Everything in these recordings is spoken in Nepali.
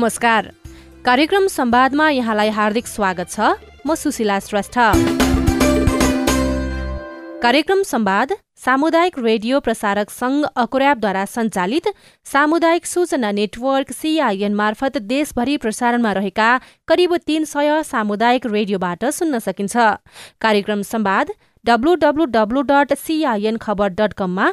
नमस्कार। कार्यक्रम संवादमा यहाँलाई हार्दिक स्वागत छ। म सुशीला श्रेष्ठ। कार्यक्रम संवाद सामुदायिक रेडियो प्रसारक संघ अकुर्याबद्वारा सञ्चालित सामुदायिक सूचना नेटवर्क सीआईएन मार्फत देशभरि प्रसारणमा रहेका करिब तीन सय सामुदायिक रेडियोबाट सुन्न सकिन्छ। कार्यक्रम संवाद WWW dot CIN Khabar dot कममा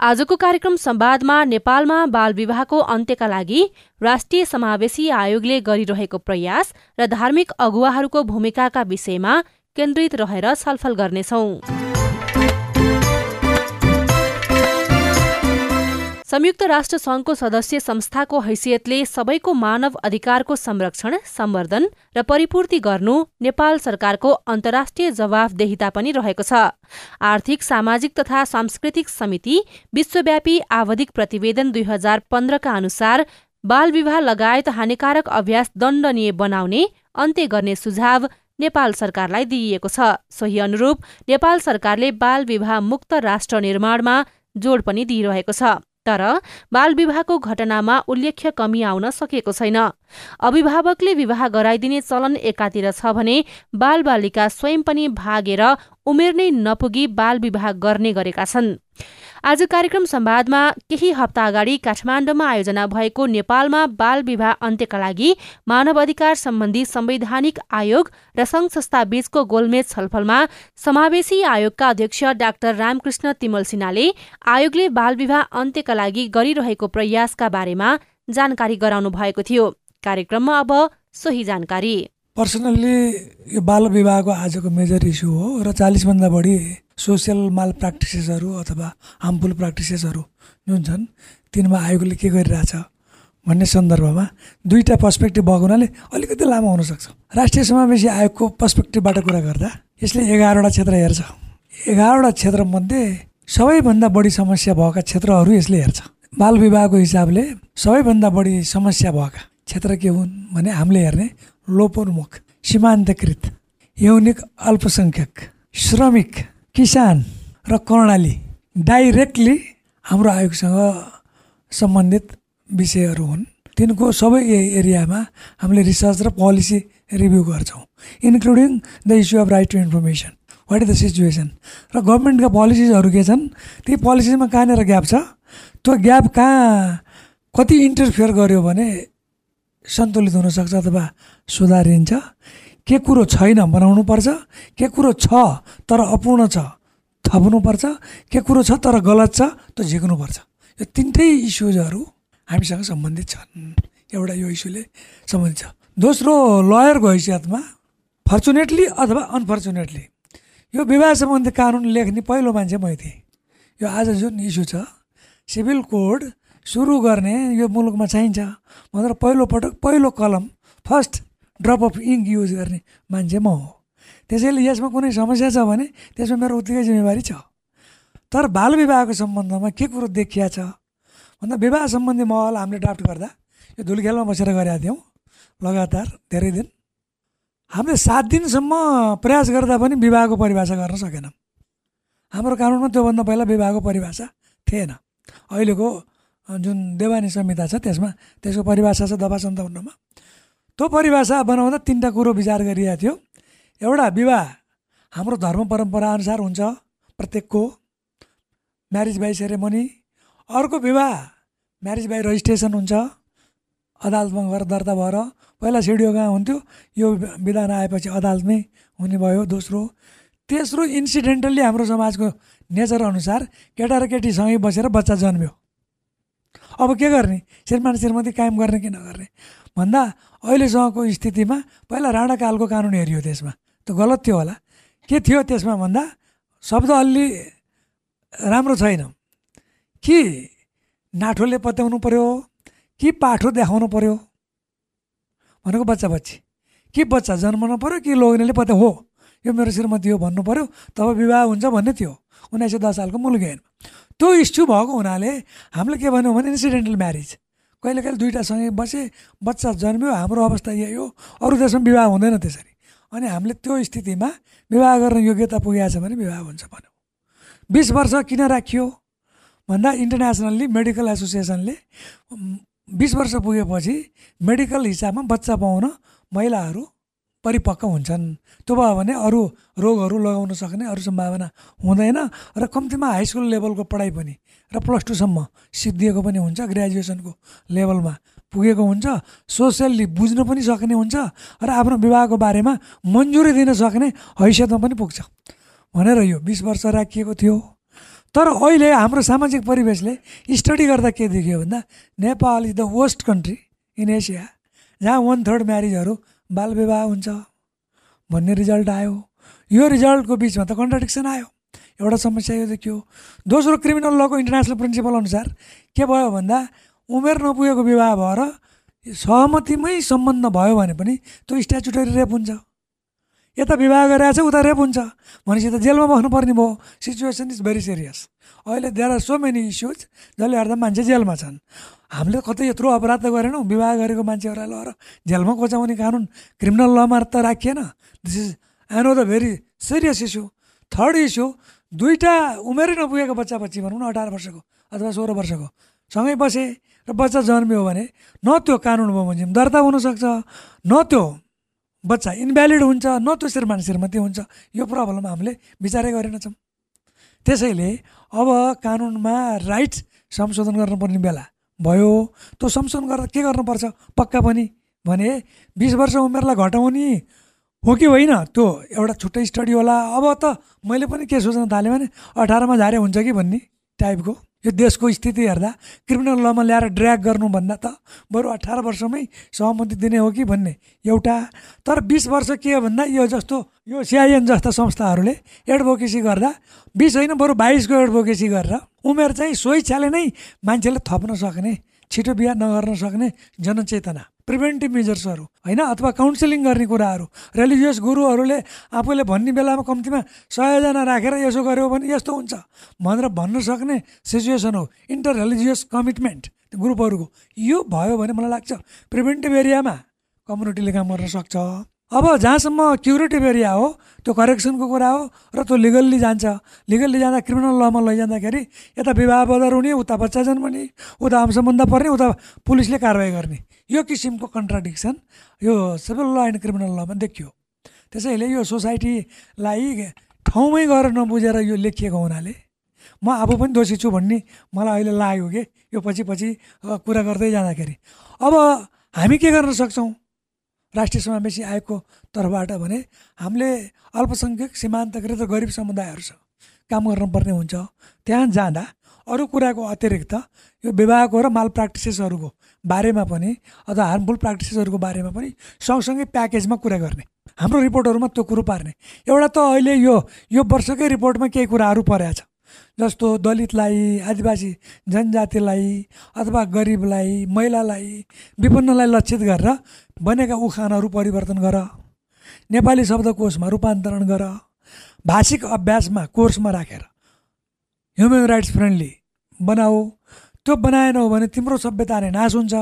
आजको कार्यक्रम संवादमा नेपालमा बाल विवाहको अन्त्यका लागि राष्ट्रिय समावेशी आयोगले गरिरहेको प्रयास र धार्मिक अगुवाहरूको भूमिकाका विषयमा केन्द्रित रहेर छलफल गर्नेछौं। संयुक्त राष्ट्र संघको सदस्य संस्थाको हैसियतले सबैको मानव अधिकारको संरक्षण सम्वर्धन र परिपूर्ति गर्नु नेपाल सरकारको अन्तर्राष्ट्रिय जवाफदेहिता पनि रहेको छ। आर्थिक सामाजिक तथा सांस्कृतिक समिति विश्वव्यापी आवधिक प्रतिवेदन दुई हजार पन्ध्रका अनुसार बाल विवाह लगायत हानिकारक अभ्यास दण्डनीय बनाउने अन्त्य गर्ने सुझाव नेपाल सरकारलाई दिइएको छ। सोही अनुरूप नेपाल सरकारले बाल विवाह मुक्त राष्ट्र निर्माणमा जोड पनि दिइरहेको छ। तर बाल विवाहको घटनामा उल्लेख्य कमी आउन सकेको छैन। अभिभावकले विवाह गराइदिने चलन एकातिर छ भने बालबालिका स्वयं पनि भागेर उमेर नै नपुगी बाल विवाह गर्ने गरेका छन्। आज कार्यक्रम संवादमा केही हप्ता अगाडि काठमाडौँमा आयोजना भएको नेपालमा बाल विवाह अन्त्यका लागि मानव अधिकार सम्बन्धी संवैधानिक आयोग र संघ संस्था बीचको गोलमेज छलफलमा समावेशी आयोगका अध्यक्ष डाक्टर रामकृष्ण तिमल सिन्हाले आयोगले बाल विवाह अन्त्यका लागि गरिरहेको प्रयासका बारेमा जानकारी गराउनु भएको थियो। कार्यक्रममा अब सोही जानकारी। पर्सनल्ली यो बाल विवाहको आजको मेजर इस्यु हो र चालिसभन्दा बढी सोसियल माल प्र्याक्टिसेसहरू अथवा हार्मफुल प्र्याक्टिसेसहरू जुन छन् तिनमा आयोगले के गरिरहेछ भन्ने सन्दर्भमा दुईवटा पर्सपेक्टिभ भएको हुनाले अलिकति लामो हुनसक्छ। राष्ट्रिय समावेशी आयोगको पर्सपेक्टिभबाट कुरा गर्दा यसले एघारवटा क्षेत्र हेर्छ। एघारवटा क्षेत्रमध्ये सबैभन्दा बढी समस्या भएका क्षेत्रहरू यसले हेर्छ। बाल विवाहको हिसाबले सबैभन्दा बढी समस्या भएका क्षेत्र के हुन् भने हामीले हेर्ने लोपोन्मुख सीमान्तकृत यौनिक अल्पसङ्ख्यक श्रमिक किसान र कर्णाली डाइरेक्टली हाम्रो आयोगसँग सम्बन्धित विषयहरू हुन्। तिनको सबै एरियामा हामीले रिसर्च र पोलिसी रिभ्यू गर्छौँ including the issue of right to information. What is the situation र गभर्मेन्टका पोलिसिजहरू के छन्? ती पोलिसिजमा कहाँनिर ग्याप छ? त्यो ग्याप कहाँ कति इन्टरफियर गर्यो भने सन्तुलित हुनसक्छ अथवा सुधारिन्छ? के कुरो छैन बनाउनुपर्छ? के कुरो छ तर अपूर्ण छ? थप्नुपर्छ? के कुरो छ तर गलत छ? त्यो झिक्नुपर्छ। यो तिनटै इस्युजहरू हामीसँग सम्बन्धित छन्। एउटा यो इस्युले सम्बन्धित छ। दोस्रो लयरको हैसियतमा फर्चुनेटली अथवा अनफर्चुनेटली यो विवाह सम्बन्धी कानुन लेख्ने पहिलो मान्छे मै थिएँ। यो आज जुन इस्यु छ सिभिल कोड सुरु गर्ने यो मुलुकमा चाहिन्छ। भनेर पहिलोपटक पहिलो कलम first drop of ink use गर्ने मान्छे म हो। त्यसैले यसमा कुनै समस्या छ भने त्यसमा मेरो उत्तिकै जिम्मेवारी छ। तर बाल विवाहको सम्बन्धमा के कुरो देखिया छ? भन्दा विवाह सम्बन्धी महल हामीले ड्राफ्ट गर्दा यो धुलखेलमा बसेर गरेका थियौँ। लगातार धेरै दिन। हामीले सात दिनसम्म प्रयास गर्दा पनि विवाहको परिभाषा गर्न सकेनौँ। हाम्रो कानुनमा त्योभन्दा पहिला विवाहको परिभाषा थिएन। अहिलेको जुन देवानी संहिता छ त्यसमा त्यसको परिभाषा छ दफा सन्ताउन्नमा त्यो परिभाषा बनाउँदा तिनवटा कुरो विचार गरिएको थियो। एउटा विवाह हाम्रो धर्म परम्परा अनुसार हुन्छ प्रत्येकको म्यारिज बाई सेरेमनी अर्को विवाह म्यारिज बाई रजिस्ट्रेसन हुन्छ अदालतमा गएर दर्ता भएर। पहिला सिडिओ कहाँ हुन्थ्यो? यो विधान आएपछि अदालतमै हुने भयो दोस्रो। तेस्रो इन्सिडेन्टल्ली हाम्रो समाजको नेचर अनुसार केटा र केटीसँगै बसेर बच्चा जन्म्यो। अब के गर्ने? श्रीमान श्रीमती कायम गर्ने कि नगर्ने? भन्दा अहिलेसँगको स्थितिमा पहिला राणाकालको कानुन हेरियो त्यसमा। त गलत थियो होला। के थियो त्यसमा भन्दा शब्द अलि राम्रो छैन। कि नाठोले पत्याउनु पऱ्यो कि पाठो देखाउनु पऱ्यो भनेको बच्चा बच्ची के बच्चा जन्मनु पऱ्यो कि लोग्नेले पत्ता हो? यो मेरो श्रीमती हो भन्नु पऱ्यो तब विवाह हुन्छ भन्ने थियो। उन्नाइस सय दस सालको मुलुक त्यो इस्यु भएको हुनाले हामीले के भन्यौँ भने इन्सिडेन्टल म्यारिज कहिले कहिले दुइटासँगै बसे बच्चा जन्मियो हाम्रो अवस्था यही हो अरू देशमा विवाह हुँदैन त्यसरी। अनि हामीले त्यो स्थितिमा विवाह गर्न योग्यता पुगेको छ भने विवाह हुन्छ भन्यौँ। बिस वर्ष किन राखियो? भन्दा इन्टरनेसनल्ली मेडिकल एसोसिएसनले बिस वर्ष पुगेपछि मेडिकल हिसाबमा बच्चा पाउन महिलाहरू परिपक्व हुन्छन्। त्यो भयो भने अरू रोगहरू लगाउन सक्ने अरू सम्भावना हुँदैन र कम्तीमा हाई स्कुल लेभलको पढाइ पनि र प्लस टूसम्म सिद्धिएको पनि हुन्छ ग्रेजुएसनको लेभलमा पुगेको हुन्छ सोसियल्ली बुझ्न पनि सक्ने हुन्छ र आफ्नो विवाहको बारेमा मन्जुरी दिन सक्ने हैसियतमा पनि पुग्छ। भनेर यो बिस वर्ष राखिएको थियो। तर अहिले हाम्रो सामाजिक परिवेशले स्टडी गर्दा के देखियो भन्दा Nepal is the worst country in Asia जहाँ वान थर्ड म्यारिजहरू बालविवाह हुन्छ भन्ने रिजल्ट आयो। यो रिजल्टको बिचमा त कन्ट्राडिक्सन आयो। एउटा समस्या यो देखियो। दोस्रो क्रिमिनल लको इन्टरनेसनल प्रिन्सिपल अनुसार के भयो भन्दा उमेर नपुगेको विवाह भएर सहमतिमै सम्बन्ध भयो भने पनि त्यो स्ट्याचुटरी रेप हुन्छ। यता विवाह गरिरहेको छ उता रेप हुन्छ। भनेपछि त जेलमा बस्नुपर्ने भयो। सिचुएसन इज भेरी सिरियस अहिले there are so many issues जसले गर्दा मान्छे जेलमा छन्। हामीले कतै यत्रो अपराध त गरेनौँ। विवाह गरेको मान्छेहरूलाई लगेर जेलमा कोचाउने कानुन क्रिमिनल लमा त राखिएन। This is an the very serious issue third issue दुईवटा उमेरै नपुगेको बच्चा बच्ची भनौँ न अठार वर्षको अथवा सोह्र वर्षको। सँगै बसे र बच्चा जन्मियो भने न त्यो कानुन बमोजिम दर्ता हुनसक्छ न त्यो बच्चा इन्भ्यालिड हुन्छ न त्यो श्रीमान श्रीमती हुन्छ यो प्रब्लम हामीले विचारै गरेनछौँ त्यसैले अब कानुनमा राइट्स संशोधन गर्नुपर्ने बेला भयो त्यो संशोधन गर्दा के गर्नुपर्छ? पक्का पनि भने बिस वर्ष उमेरलाई घटाउने हो कि होइन? त्यो एउटा छुट्टै स्टडी होला। अब त मैले पनि के सोच्न थालेँ भने अठारमा झारे हुन्छ कि भन्ने टाइपको यो देशको स्थिति हेर्दा क्रिमिनल लमा ल्याएर ड्र्याग गर्नुभन्दा त बरु अठार वर्षमै सहमति दिने हो कि भन्ने एउटा। तर बिस वर्ष के हो भन्दा यो जस्तो यो सिआइएन जस्ता संस्थाहरूले एडभोकेसी गर्दा बिस होइन बरु बाइसको एडभोकेसी गरेर उमेर चाहिँ छ्याले नै मान्छेले थप्न सक्ने छिटो बिहा नगर्न सक्ने जनचेतना प्रिभेन्टिभ मेजर्सहरू होइन? अथवा काउन्सिलिङ गर्ने कुराहरू रिलिजियस गुरुहरूले आफूले भन्ने बेलामा कम्तीमा सयजना राखेर यसो गऱ्यो भने यस्तो हुन्छ। भनेर भन्न सक्ने सिचुएसन हो। इन्टर रिलिजियस कमिटमेन्ट ग्रुपहरूको। यो भयो भने मलाई लाग्छ प्रिभेन्टिभ एरियामा कम्युनिटीले काम गर्न सक्छ। अब जहाँसम्म क्युरेटिभ एरिया हो त्यो करेक्सनको कुरा हो र त्यो लिगल्ली जान्छ। लिगल्ली जाँदा क्रिमिनल लमा लैजाँदाखेरि यता विवाह बदर हुने उता बच्चा जन्मने उता सम्बन्ध पर्ने उता पुलिसले कारवाही गर्ने। यो किसिमको कन्ट्राडिक्सन यो सिभिल ल एन्ड क्रिमिनल लमा देखियो। त्यसैले यो सोसाइटीलाई ठाउँमै गएर नबुझेर यो लेखिएको हुनाले म आफू पनि दोषी छु भन्ने मलाई अहिले लाग्यो कि यो पछि पछि कुरा गर्दै जाँदाखेरि। अब हामी के गर्न सक्छौँ? राष्ट्रिय समावेशी आयोगको तर्फबाट भने हामीले अल्पसङ्ख्यक सीमान्तकृत गरिब समुदायहरूसँग काम गर्नुपर्ने हुन्छ। त्यहाँ जाँदा अरू कुराको अतिरिक्त यो विवाहको र माल प्र्याक्टिसेसहरूको बारेमा पनि अथवा हार्मफुल प्र्याक्टिसेसहरूको बारेमा पनि सँगसँगै प्याकेजमा कुरा गर्ने। हाम्रो रिपोर्टहरूमा त्यो कुरो पार्ने। एउटा त अहिले यो यो वर्षकै रिपोर्टमा केही कुराहरू परेको छ जस्तो दलितलाई आदिवासी जनजातिलाई अथवा गरिबलाई महिलालाई विपन्नलाई लक्षित गरेर बनेका उखानहरू परिवर्तन गर। नेपाली शब्दकोशमा रूपान्तरण गर। भाषिक अभ्यासमा कोर्समा राखेर ह्युमन राइट्स फ्रेन्डली बनाऊ। त्यो बनाएनौ भने तिम्रो सभ्यता नै नाश हुन्छ।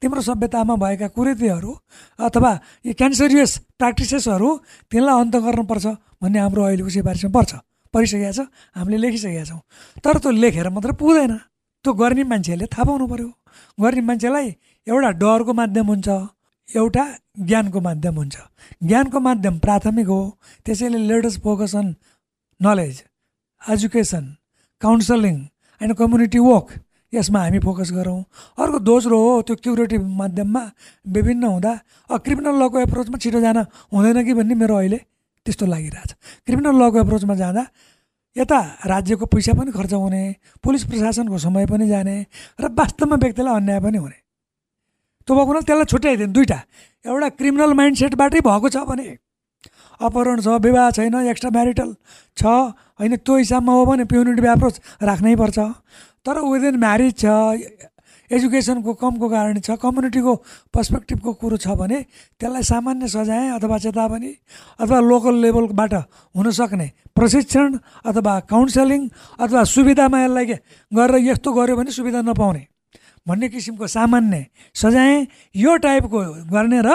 तिम्रो सभ्यतामा भएका कुरीतिहरू अथवा यी क्यान्सरियस प्र्याक्टिसेसहरू तिनलाई अन्त गर्नुपर्छ भन्ने हाम्रो अहिलेको सिफारिसमा पर्छ। परिसकेका छ हामीले लेखिसकेका छौँ। तर त्यो लेखेर मात्र पुग्दैन। त्यो गर्ने मान्छेहरूले थाहा पाउनु पऱ्यो गर्ने मान्छेलाई एउटा डरको माध्यम हुन्छ एउटा ज्ञानको माध्यम हुन्छ। ज्ञानको माध्यम प्राथमिक हो। त्यसैले latest focus on knowledge education counselling and community work यसमा हामी फोकस गरौँ। अर्को दोस्रो हो त्यो क्युरेटिभ माध्यममा विभिन्न हुँदा क्रिमिनल लको एप्रोचमा छिटो जान हुँदैन कि भन्ने मेरो अहिले त्यस्तो लागिरहेछ। क्रिमिनल लको एप्रोचमा जाँदा यता राज्यको पैसा पनि खर्च हुने पुलिस प्रशासनको समय पनि जाने र वास्तवमा व्यक्तिलाई अन्याय पनि हुने। त्यो भएको हुनाले त्यसलाई छुट्याइदिनु दुइटा एउटा क्रिमिनल माइन्ड सेटबाटै भएको छ भने अपहरण छ विवाह छैन एक्स्ट्रा म्यारिटल छ होइन त्यो हिसाबमा हो भने प्युनिटिभ एप्रोच राख्नै पर्छ। तर विदिन म्यारिज छ एजुकेसनको कमको कारण छ कम्युनिटीको पर्सपेक्टिभको कुरो छ भने त्यसलाई सामान्य सजाय अथवा चेतावनी अथवा लोकल लेभलबाट हुनसक्ने प्रशिक्षण अथवा काउन्सिलिङ अथवा सुविधामा यसलाई गरेर यस्तो गऱ्यो भने सुविधा नपाउने भन्ने किसिमको सामान्य सजाय यो टाइपको गर्ने र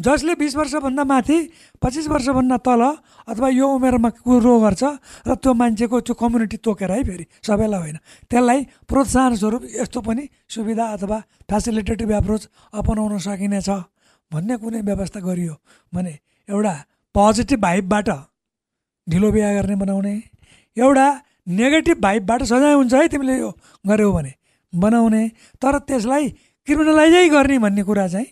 जसले बिस वर्षभन्दा माथि पच्चिस वर्षभन्दा तल अथवा यो उमेरमा कुरो गर्छ र त्यो मान्छेको त्यो कम्युनिटी तोकेर है फेरि सबैलाई होइन। त्यसलाई प्रोत्साहन स्वरूप यस्तो पनि सुविधा अथवा फेसिलिटेटिभ एप्रोच अपनाउन सकिनेछ भन्ने कुनै व्यवस्था गरियो भने एउटा पोजिटिभ भाइबबाट ढिलो बिहा गर्ने बनाउने एउटा नेगेटिभ भाइबबाट सजाय हुन्छ है तिमीले यो गऱ्यौ भने बनाउने। तर त्यसलाई क्रिमिनलाइजै गर्ने भन्ने कुरा चाहिँ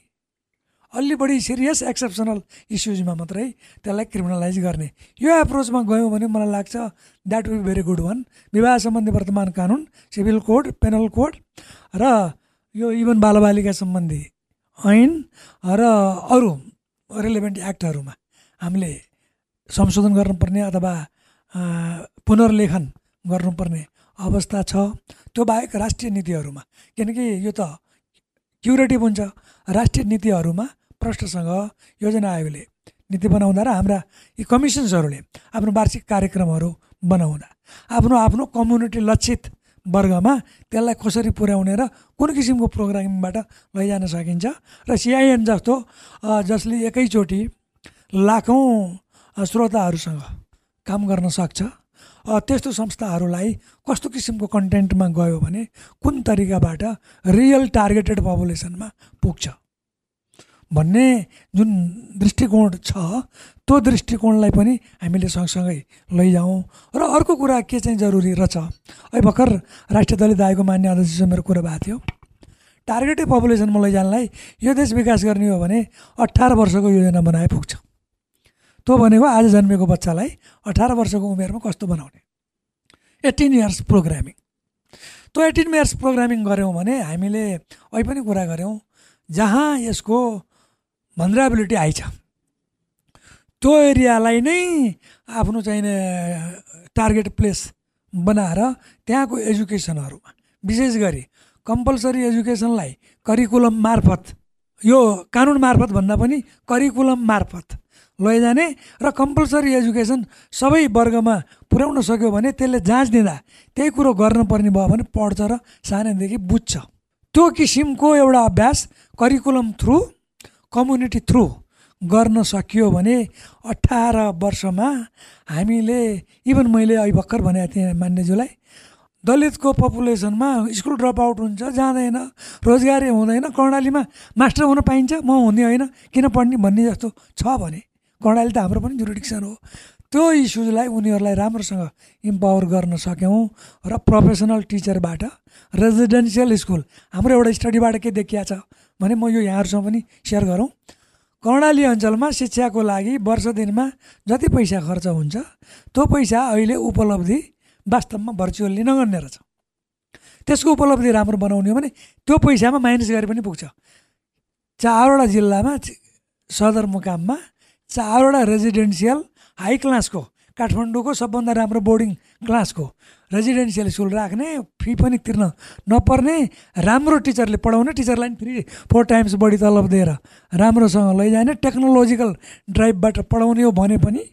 अलि बढी सिरियस एक्सेप्सनल इस्युजमा मात्रै त्यसलाई क्रिमिनलाइज गर्ने। यो एप्रोचमा गयौँ भने मलाई लाग्छ that will very good one विवाह सम्बन्धी वर्तमान कानुन सिभिल कोड पेनल कोड र यो इभन बालबालिका सम्बन्धी ऐन र अरू रिलेभेन्ट एक्टहरूमा हामीले संशोधन गर्नुपर्ने अथवा पुनर्लेखन गर्नुपर्ने अवस्था छ। त्यो बाहेक राष्ट्रिय नीतिहरूमा किनकि यो त क्युरेटिभ हुन्छ। राष्ट्रिय नीतिहरूमा प्रष्टसँग योजना आयोगले नीति बनाउँदा र हाम्रा यी कमिसन्सहरूले आफ्नो वार्षिक कार्यक्रमहरू बनाउँदा। आफ्नो आफ्नो कम्युनिटी लक्षित वर्गमा त्यसलाई कसरी पुर्याउने र कुन किसिमको प्रोग्रामिङबाट लैजान सकिन्छ र सिआइएन जस्तो जसले एकैचोटि लाखौँ श्रोताहरूसँग काम गर्न सक्छ त्यस्तो संस्थाहरूलाई कस्तो किसिमको कन्टेन्टमा गयो भने कुन तरिकाबाट रियल टार्गेटेड पपुलेसनमा पुग्छ। भन्ने जुन दृष्टिकोण छ त्यो दृष्टिकोणलाई पनि हामीले सँगसँगै लैजाउँ। र अर्को कुरा के चाहिँ जरुरी रहेछ? अहिले भर्खर राष्ट्रिय दलित आयोगको मान्य अध्यक्ष मेरो कुरा भएको थियो। टार्गेटेड पपुलेसनमा लैजानलाई यो देश विकास गर्ने हो भने अठार वर्षको योजना बनाए पुग्छ। त्यो भनेको आज जन्मेको बच्चालाई अठार वर्षको उमेरमा कस्तो बनाउने? Eighteen years programming. त्यो एट्टिन इयर्स प्रोग्रामिङ गऱ्यौँ भने हामीले अहिले पनि कुरा गऱ्यौँ जहाँ यसको भन्द्राबिलिटी आइछ त्यो एरियालाई नै आफ्नो चाहिने टार्गेट प्लेस बनाएर त्यहाँको एजुकेसनहरूमा विशेष गरी कम्पलसरी एजुकेसनलाई करिकुलम मार्फत यो कानुन मार्फत भन्दा पनि करिकुलम मार्फत लैजाने र कम्पलसरी एजुकेसन सबै वर्गमा पुर्याउन सक्यो भने त्यसले जाँच दिँदा त्यही कुरो गर्नुपर्ने भयो भने पढ्छ र सानैदेखि बुझ्छ। त्यो किसिमको एउटा अभ्यास करिकुलम थ्रु कम्युनिटी थ्रु गर्न सकियो भने अठार वर्षमा हामीले इभन मैले अहिले भर्खर भनेको थिएँ मान्यज्यूलाई दलितको पपुलेसनमा स्कुल ड्रप आउट हुन्छ जाँदैन रोजगारी हुँदैन कर्णालीमा मास्टर हुन पाइन्छ म हुने होइन किन पढ्ने भन्ने जस्तो छ भने कर्णाली त हाम्रो पनि जुरिडिक्सन हो। त्यो इस्युजलाई उनीहरूलाई राम्रोसँग इम्पावर गर्न सक्यौँ र प्रोफेसनल टिचरबाट रेजिडेन्सियल स्कुल हाम्रो एउटा स्टडीबाट के देखिया छ? भने म यो यहाँहरूसँग पनि सेयर गरौँ। कर्णाली अञ्चलमा शिक्षाको लागि वर्ष दिनमा जति पैसा खर्च हुन्छ त्यो पैसा अहिले उपलब्धि वास्तवमा भर्चुअल्ली नगर्ने रहेछ। त्यसको उपलब्धि राम्रो बनाउने हो भने त्यो पैसामा माइनस गरे पनि पुग्छ। चारवटा जिल्लामा सदरमुकाममा चारवटा रेजिडेन्सियल हाई क्लासको काठमाडौँको सबभन्दा राम्रो बोर्डिङ क्लासको रेजिडेन्सियल स्कुल राख्ने फी पनि तिर्न नपर्ने राम्रो टिचरले पढाउने टिचरलाई पनि फ्री फोर टाइम्स बढी तलब दिएर राम्रोसँग लैजाने टेक्नोलोजिकल ड्राइभबाट पढाउने हो भने पनि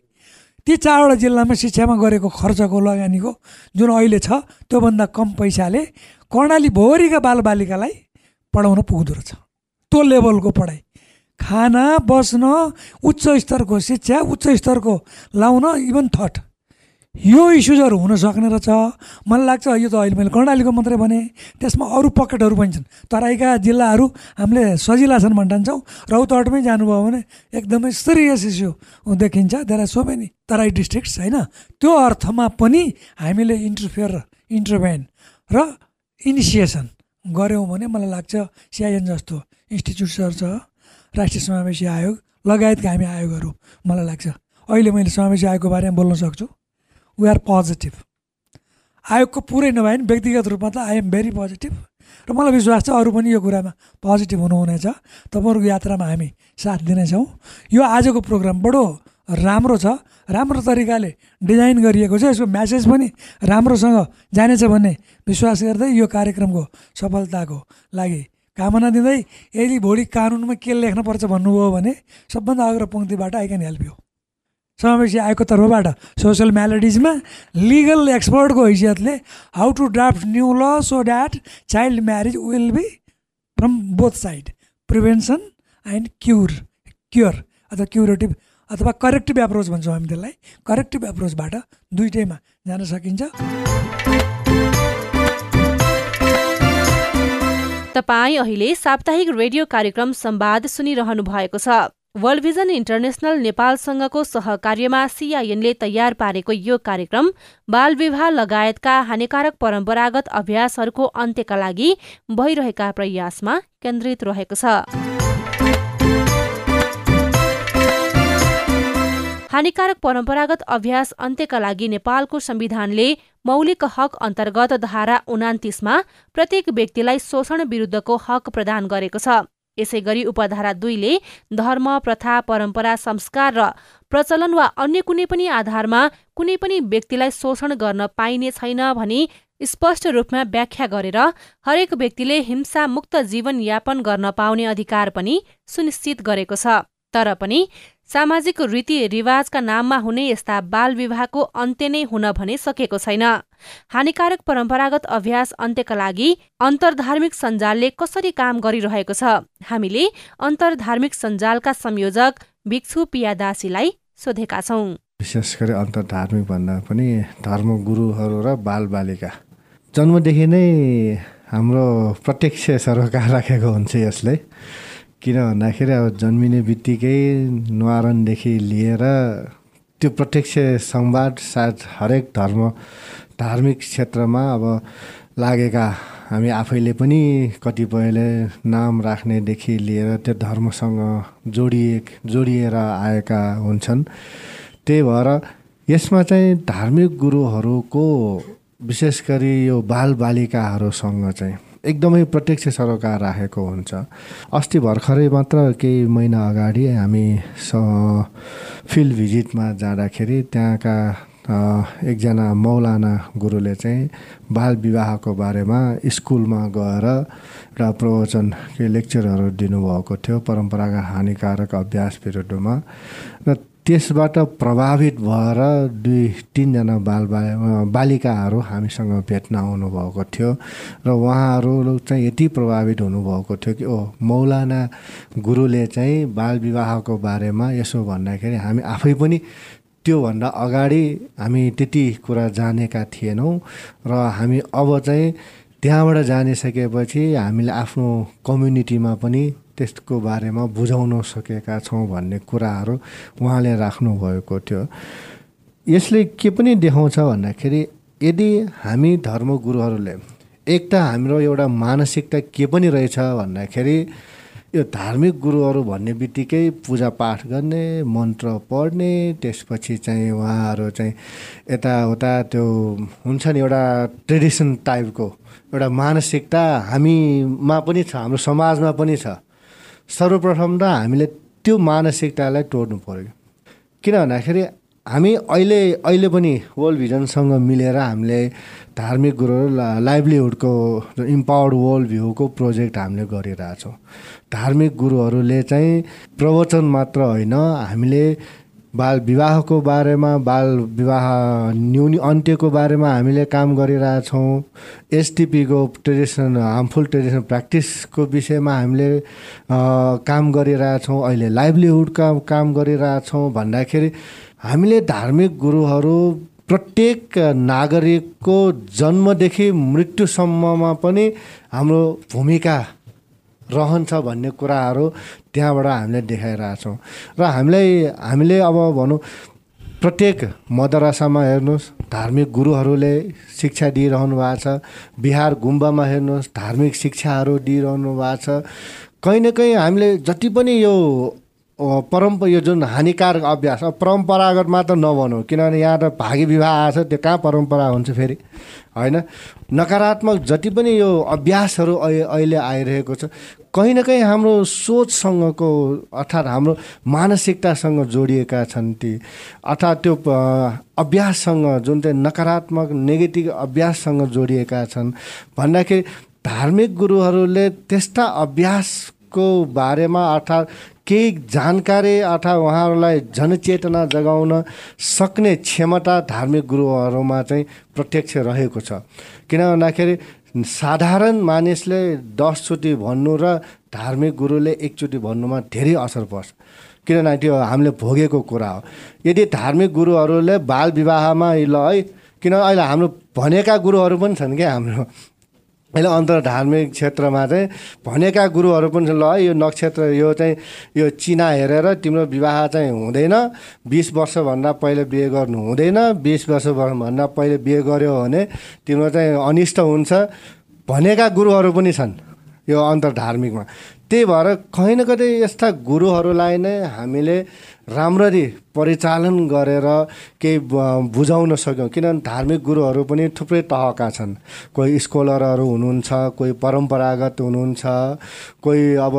ती चारवटा जिल्लामा शिक्षामा गरेको खर्चको लगानीको जुन अहिले छ त्योभन्दा कम पैसाले कर्णाली भोरिका बालबालिकालाई पढाउन पुग्दो रहेछ। त्यो लेभलको पढाइ। खाना बस्न उच्च स्तरको शिक्षा उच्च स्तरको लाउन इभन थट यो इस्युजहरू हुन सक्ने रहेछ। मलाई लाग्छ यो त अहिले मैले कर्णालीको मात्रै भने त्यसमा अरू पकेटहरू पनि छन्। तराईका जिल्लाहरू हामीले सजिला छन् भन्ठान्छौँ रौतहटमै जानुभयो भने एकदमै सिरियस इस्यु देखिन्छ। There are so many Terai districts होइन? त्यो अर्थमा पनि हामीले इन्टरफेयर इन्टरभेन र इनिसिएसन गऱ्यौँ भने मलाई लाग्छ सिआइएन जस्तो इन्स्टिच्युट्सहरू छ। राष्ट्रिय समावेशी आयोग लगायतका हामी आयोगहरू मलाई लाग्छ। अहिले मैले समावेशी आयोगको बारेमा बोल्न सक्छु। वी आर पोजिटिभ आयोगको पुरै नभए पनि व्यक्तिगत रूपमा त आई एम भेरी पोजिटिभ र मलाई विश्वास छ अरू पनि यो कुरामा पोजिटिभ हुनुहुनेछ। तपाईँहरूको यात्रामा हामी साथ दिनेछौँ। यो आजको प्रोग्राम बडो राम्रो छ। राम्रो तरिकाले डिजाइन गरिएको छ। यसको म्यासेज पनि राम्रोसँग जानेछ भन्ने विश्वास गर्दै यो कार्यक्रमको सफलताको लागि कामना दिँदै यदि भोलि कानुनमा के लेख्नुपर्छ भन्नुभयो भने सबभन्दा अग्र पङ्क्तिबाट आई क्यान हेल्प यु समावेशी आएको तर्फबाट सोसियल म्यालोडिजमा लिगल एक्सपर्टको हैसियतले how to draft new law so that child marriage will be from both side prevention and cure cure अथवा क्युरेटिभ अथवा करेक्टिभ एप्रोच भन्छौँ हामी त्यसलाई। करेक्टिभ एप्रोचबाट दुइटैमा जान सकिन्छ। तपाईँ अहिले साप्ताहिक रेडियो कार्यक्रम संवाद सुनिरहनु भएको छ। वर्ल्ड भिजन इन्टरनेसनल नेपालसँगको सहकार्यमा सिआइएनले तयार पारेको यो कार्यक्रम बाल विवाह लगायतका हानिकारक परम्परागत अभ्यासहरूको अन्त्यका लागि भइरहेका प्रयासमा केन्द्रित रहेको छ। हानिकारक परम्परागत अभ्यास अन्त्यका लागि नेपालको संविधानले मौलिक हक अन्तर्गत धारा उनातिसमा प्रत्येक व्यक्तिलाई शोषण विरुद्धको हक प्रदान गरेको छ। यसै गरी उपधारा दुईले धर्म प्रथा परम्परा संस्कार र प्रचलन वा अन्य कुनै पनि आधारमा कुनै पनि व्यक्तिलाई शोषण गर्न पाइने छैन भनी स्पष्ट रूपमा व्याख्या गरेर हरेक व्यक्तिले हिंसा मुक्त जीवनयापन गर्न पाउने अधिकार पनि सुनिश्चित गरेको छ। तर पनि सामाजिक रीतिरिवाजका नाममा हुने यस्ता बाल विवाहको अन्त्य नै हुन भने सकेको छैन। हानिकारक परम्परागत अभ्यास अन्त्यका लागि अन्तर्धार्मिक सञ्जालले कसरी काम गरिरहेको छ? हामीले अन्तर्धार्मिक सञ्जालका संयोजक भिक्षु पियादासीलाई सोधेका छौँ। विशेष गरी अन्तर्धार्मिक भन्दा पनि धर्म गुरुहरू र बालबालिका। जन्मदेखि नै हाम्रो प्रत्यक्ष सरोकार राखेको हुन्छ यसले। किन भन्दाखेरि अब जन्मिने बित्तिकै न्वारणदेखि लिएर त्यो प्रत्यक्ष संवाद सायद हरेक धर्म धार्मिक क्षेत्रमा अब लागेका हामी आफैले पनि कतिपयले नाम राख्नेदेखि लिएर त्यो धर्मसँग जोडिए जोडिएर आएका हुन्छन्। त्यही भएर यसमा चाहिँ धार्मिक गुरुहरूको विशेष गरी यो बालबालिकाहरूसँग चाहिँ एकदमै प्रत्यक्ष सरोकार राखेको हुन्छ। अस्ति भर्खरै मात्र केही महिना अगाडि हामी स फिल्ड भिजिटमा जाँदाखेरि त्यहाँका एकजना मौलाना गुरुले चाहिँ बाल विवाहको बारेमा स्कुलमा गएर एउटा प्रवचन केही लेक्चरहरू दिनुभएको थियो। परम्पराका हानिकारक अभ्यास विरुद्धमा र त्यसबाट प्रभावित भएर दुई तिनजना बाल बालिकाहरू हामीसँग भेट्न आउनुभएको थियो र उहाँहरू चाहिँ यति प्रभावित हुनुभएको थियो कि ओ मौलाना गुरुले चाहिँ बाल विवाहको बारेमा यसो भन्दाखेरि हामी आफै पनि त्योभन्दा अगाडि हामी त्यति कुरा जानेका थिएनौँ र हामी अब चाहिँ त्यहाँबाट जानिसकेपछि हामीले आफ्नो कम्युनिटीमा पनि त्यसको बारेमा बुझाउन सकेका छौँ भन्ने कुराहरू उहाँले राख्नुभएको थियो। यसले के पनि देखाउँछ भन्दाखेरि यदि हामी धर्मगुरुहरूले एक त हाम्रो एउटा मानसिकता के पनि रहेछ भन्दाखेरि यो धार्मिक गुरुहरू भन्ने बित्तिकै पूजापाठ गर्ने मन्त्र पढ्ने त्यसपछि चाहिँ उहाँहरू चाहिँ यताउता त्यो हुन्छ नि एउटा ट्रेडिसन टाइपको एउटा मानसिकता हामीमा पनि छ हाम्रो समाजमा पनि छ। सर्वप्रथम त हामीले त्यो मानसिकतालाई तोड्नु पऱ्यो किन भन्दाखेरि हामी अहिले अहिले पनि वर्ल्ड भिजनसँग मिलेर हामीले धार्मिक गुरुहरू लाइभलीहुडको इम्पावर्ड वर्ल्ड भ्यूको प्रोजेक्ट हामीले गरिरहेछौँ। धार्मिक गुरुहरूले चाहिँ प्रवचन मात्र होइन हामीले बाल विवाहको बारेमा बाल विवाह न्यूनी अन्त्यको बारेमा हामीले काम गरिरहेछौँ। एसटिपीको ट्रेडिसन हार्मफुल ट्रेडिसनल प्र्याक्टिसको विषयमा हामीले काम गरिरहेछौँ अहिले लाइभलीहुडका काम गरिरहेछौँ भन्दाखेरि हामीले धार्मिक गुरुहरू प्रत्येक नागरिकको जन्मदेखि मृत्युसम्ममा पनि हाम्रो भूमिका रहन्छ भन्ने कुराहरू त्यहाँबाट हामीले देखाइरहेछौँ। र हामीलाई हामीले अब भनौँ प्रत्येक मदरसामा हेर्नुहोस् धार्मिक गुरुहरूले शिक्षा दिइरहनु भएको छ। बिहार गुम्बामा हेर्नुहोस् धार्मिक शिक्षाहरू दिइरहनु भएको छ। कहीँ न कहीँ हामीले जति पनि यो परम्प यो जुन हानिकारक अभ्यास अब परम्परागत मात्र नभनौँ किनभने यहाँ त भागी विवाह आएको छ त्यो कहाँ परम्परा हुन्छ फेरि? होइन? नकारात्मक जति पनि यो अभ्यासहरू अहिले आइरहेको छ कहीँ न कहीँ हाम्रो सोचसँगको अर्थात् हाम्रो मानसिकतासँग जोडिएका छन् ती। अर्थात् त्यो अभ्याससँग जुन चाहिँ नकारात्मक नेगेटिभ अभ्याससँग जोडिएका छन् भन्दाखेरि धार्मिक गुरुहरूले त्यस्ता अभ्यासको बारेमा अर्थात् केही जानकारी अथवा उहाँहरूलाई जनचेतना जगाउन सक्ने क्षमता धार्मिक गुरुहरूमा चाहिँ प्रत्यक्ष रहेको छ। किन भन्दाखेरि साधारण मानिसले दसचोटि भन्नु र धार्मिक गुरुले एकचोटि भन्नुमा धेरै असर पर्छ। किनभने त्यो हामीले भोगेको कुरा हो। यदि धार्मिक गुरुहरूले बाल विवाहमा ल है किन अहिले हाम्रो भनेका गुरुहरू पनि छन् क्या हाम्रो? अहिले अन्तर धार्मिक क्षेत्रमा चाहिँ भनेका गुरुहरू पनि ल यो नक्षत्र यो चाहिँ यो चिना हेरेर तिम्रो विवाह चाहिँ हुँदैन। बिस वर्षभन्दा पहिले बिहे गर्नु हुँदैन। बिस वर्षभन्दा पहिले बिहे गऱ्यो भने तिम्रो चाहिँ अनिष्ट हुन्छ। भनेका गुरुहरू पनि छन् यो अन्तर धार्मिकमा। त्यही भएर कहीँ न कतै यस्ता गुरुहरूलाई नै हामीले राम्ररी परिचालन गरेर केही बुझाउन सक्यौँ। किनभने धार्मिक गुरुहरू पनि थुप्रै तहका छन्। कोही स्कोलरहरू हुनुहुन्छ कोही परम्परागत हुनुहुन्छ कोही अब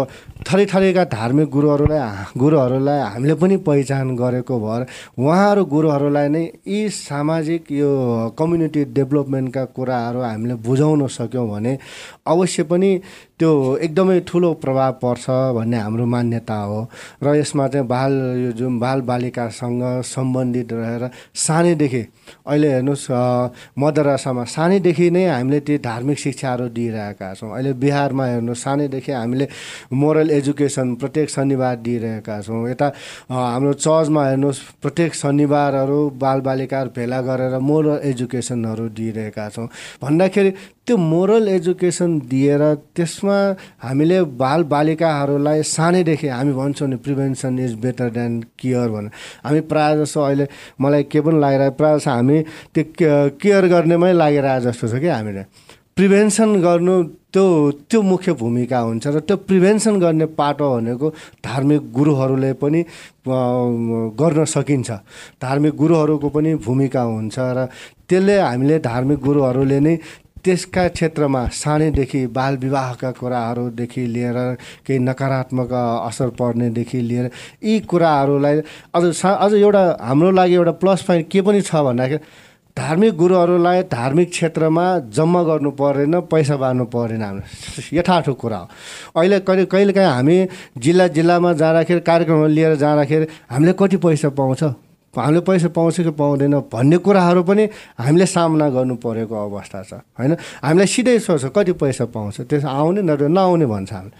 थरी थरीका धार्मिक गुरुहरूलाई गुरुहरूलाई हामीले पनि पहिचान गरेको भएर उहाँहरू गुरुहरूलाई नै यी सामाजिक यो कम्युनिटी डेभलपमेन्टका कुराहरू हामीले बुझाउन सक्यौँ भने अवश्य पनि त्यो एकदमै ठुलो प्रभाव पर्छ भन्ने हाम्रो मान्यता हो। र यसमा चाहिँ बाल जुन बाल बालिकासँग सम्बन्धित रहेर सानैदेखि अहिले हेर्नुहोस् मदरसामा सानैदेखि नै हामीले ती धार्मिक शिक्षाहरू दिइरहेका छौँ। अहिले बिहारमा हेर्नुहोस् सानैदेखि हामीले मोरल एजुकेसन प्रत्येक शनिबार दिइरहेका छौँ। यता हाम्रो चर्चमा हेर्नुहोस् प्रत्येक शनिबारहरू बालबालिकाहरू भेला गरेर मोरल एजुकेसनहरू दिइरहेका छौँ। भन्दाखेरि त्यो मोरल एजुकेसन दिएर त्यसमा हामीले बाल बालिकाहरूलाई सानैदेखि हामी भन्छौँ नि prevention is better than care भनेर। हामी प्रायः जसो अहिले मलाई के पनि लागिरहेको प्रायः जसो हामी त्यो केयर गर्नेमै लागिरहेको जस्तो छ कि हामीले। प्रिभेन्सन गर्नु त्यो त्यो मुख्य भूमिका हुन्छ र त्यो प्रिभेन्सन गर्ने पाटो भनेको धार्मिक गुरुहरूले पनि गर्न सकिन्छ। धार्मिक गुरुहरूको पनि भूमिका हुन्छ र त्यसले हामीले धार्मिक गुरुहरूले नै त्यसका क्षेत्रमा सानैदेखि बाल विवाहका कुराहरूदेखि लिएर केही नकारात्मक असर पर्नेदेखि लिएर यी कुराहरूलाई अझ सा अझ एउटा हाम्रो लागि एउटा प्लस पोइन्ट के पनि छ भन्दाखेरि धार्मिक गुरुहरूलाई धार्मिक क्षेत्रमा जम्मा गर्नु परेन पैसा बार्नु परेन हाम्रो। यथार्थ कुरा हो। अहिले कहिले कहिलेकाहीँ हामी जिल्ला जिल्लामा जाँदाखेरि कार्यक्रमहरू लिएर जाँदाखेरि हामीले कति पैसा पाउँछ? हामीले पैसा पाउँछ कि पाउँदैन भन्ने कुराहरू पनि हामीले सामना गर्नु परेको अवस्था छ होइन? हामीलाई सिधै सोच्छ कति पैसा पाउँछ? त्यस आउने न नआउने भन्छ हामीले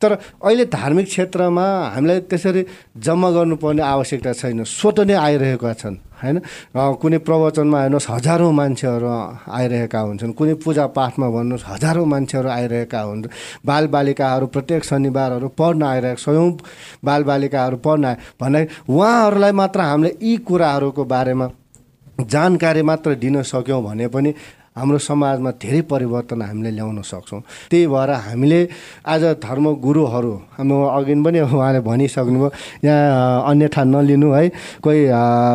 तर अहिले धार्मिक क्षेत्रमा हामीलाई त्यसरी जम्मा गर्नुपर्ने आवश्यकता छैन स्वत नै आइरहेका छन्। होइन? कुनै प्रवचनमा हेर्नुहोस् हजारौँ मान्छेहरू आइरहेका हुन्छन्। कुनै पूजापाठमा भन्नुहोस् हजारौँ मान्छेहरू आइरहेका हुन्छन् बालबालिकाहरू प्रत्येक शनिबारहरू पढ्न आइरहेको स्वयं बालबालिकाहरू पढ्न आए भन्दाखेरि उहाँहरूलाई मात्र हामीले यी कुराहरूको बारेमा जानकारी मात्र दिन सक्यौँ भने पनि हाम्रो समाजमा धेरै परिवर्तन हामीले ल्याउन सक्छौँ। त्यही भएर हामीले आज धर्म गुरुहरू हाम्रो अघि पनि उहाँले भनिसक्नुभयो यहाँ अन्यथा नलिनु है कोही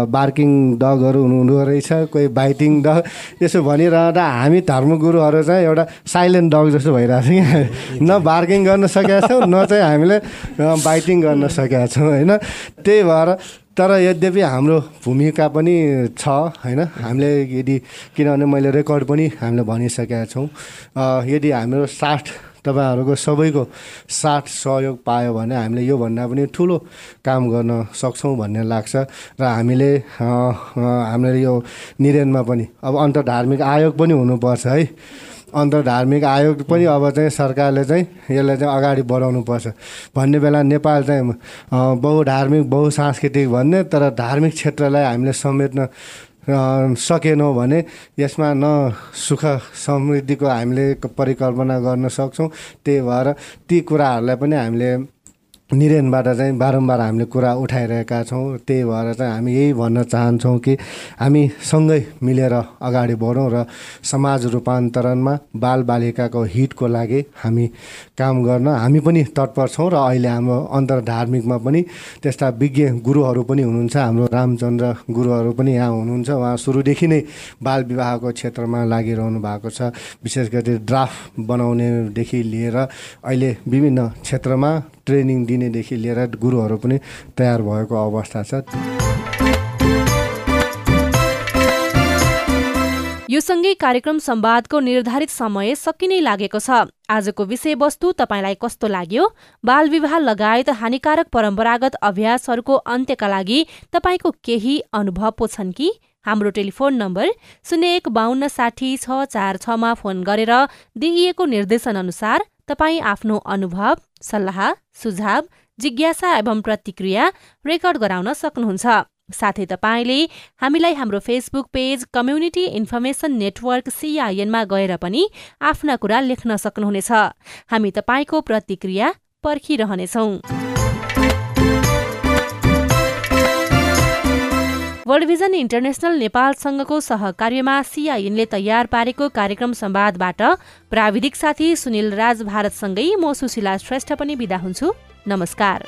बार्किङ डगहरू हुनुहुँदो रहेछ कोही बाइटिङ डग यसो भनिरहँदा हामी धर्मगुरुहरू चाहिँ एउटा साइलेन्ट डग जस्तो भइरहेको छ कि न बार्किङ गर्न सकेका छौँ न चाहिँ हामीले बाइटिङ गर्न सकेका छौँ होइन। त्यही भएर तर यद्यपि हाम्रो भूमिका पनि छ होइन? हामीले यदि किनभने मैले रेकर्ड पनि हामीले भनिसकेका छौँ। यदि हाम्रो साथ तपाईँहरूको सबैको साथ सहयोग पायो भने हामीले योभन्दा पनि ठुलो काम गर्न सक्छौँ भन्ने लाग्छ र हामीले हामीले यो निरेनमा पनि। अब अन्त धार्मिक आयोग पनि हुनुपर्छ है। अन्त धार्मिक आयोग पनि अब चाहिँ सरकारले चाहिँ यसलाई चाहिँ अगाडि बढाउनु पर्छ। भन्ने बेला नेपाल चाहिँ बहुधार्मिक बहुसांस्कृतिक भन्ने तर धार्मिक क्षेत्रलाई हामीले समेट्न सकेनौँ भने यसमा न सुख समृद्धिको हामीले परिकल्पना गर्न सक्छौँ। त्यही भएर ती कुराहरूलाई पनि हामीले निरेनबाट चाहिँ बारम्बार हामीले कुरा उठाइरहेका छौँ। त्यही भएर चाहिँ हामी यही भन्न चाहन्छौँ कि हामी सँगै मिलेर अगाडि बढौँ र समाज रूपान्तरणमा बालबालिकाको हितको लागि हामी काम गर्न हामी पनि तत्पर छौँ र अहिले हाम्रो अन्तर धार्मिकमा पनि त्यस्ता विज्ञ गुरुहरू पनि हुनुहुन्छ। हाम्रो रामचन्द्र गुरुहरू पनि यहाँ हुनुहुन्छ। उहाँ सुरुदेखि नै बाल विवाहको क्षेत्रमा लागिरहनु भएको छ। विशेष गरी ड्राफ्ट बनाउनेदेखि लिएर अहिले विभिन्न क्षेत्रमा ट्रेनिङ दिनेदेखि लिएर गुरुहरू पनि तयार भएको अवस्था छ। यो सँगै कार्यक्रम संवादको निर्धारित समय सकिनै लागेको छ। आजको विषयवस्तु तपाईँलाई कस्तो लाग्यो? बाल विवाह लगायत हानिकारक परम्परागत अभ्यासहरूको अन्त्यका लागि तपाईँको केही अनुभव पो छन् कि? हाम्रो टेलिफोन नम्बर शून्य एक बाहन्न साठी छ चार छमा फोन गरेर दिइएको निर्देशन अनुसार तपाईँ आफ्नो अनुभव सल्लाह सुझाव जिज्ञासा एवं प्रतिक्रिया रेकर्ड गराउन सक्नुहुन्छ। साथै तपाईँले हामीलाई हाम्रो Facebook page community information network सिआइएनमा गएर पनि आफ्ना कुरा लेख्न सक्नुहुनेछ। हामी तपाईँको प्रतिक्रिया पर्खिरहनेछौँ। वर्ल्ड भिजन इन्टरनेसनल नेपालसँगको सहकार्यमा सिआइएनले तयार पारेको कार्यक्रम संवादबाट प्राविधिक साथी सुनिल राज भारतसँगै म सुशीला श्रेष्ठ पनि विदा हुन्छु। नमस्कार।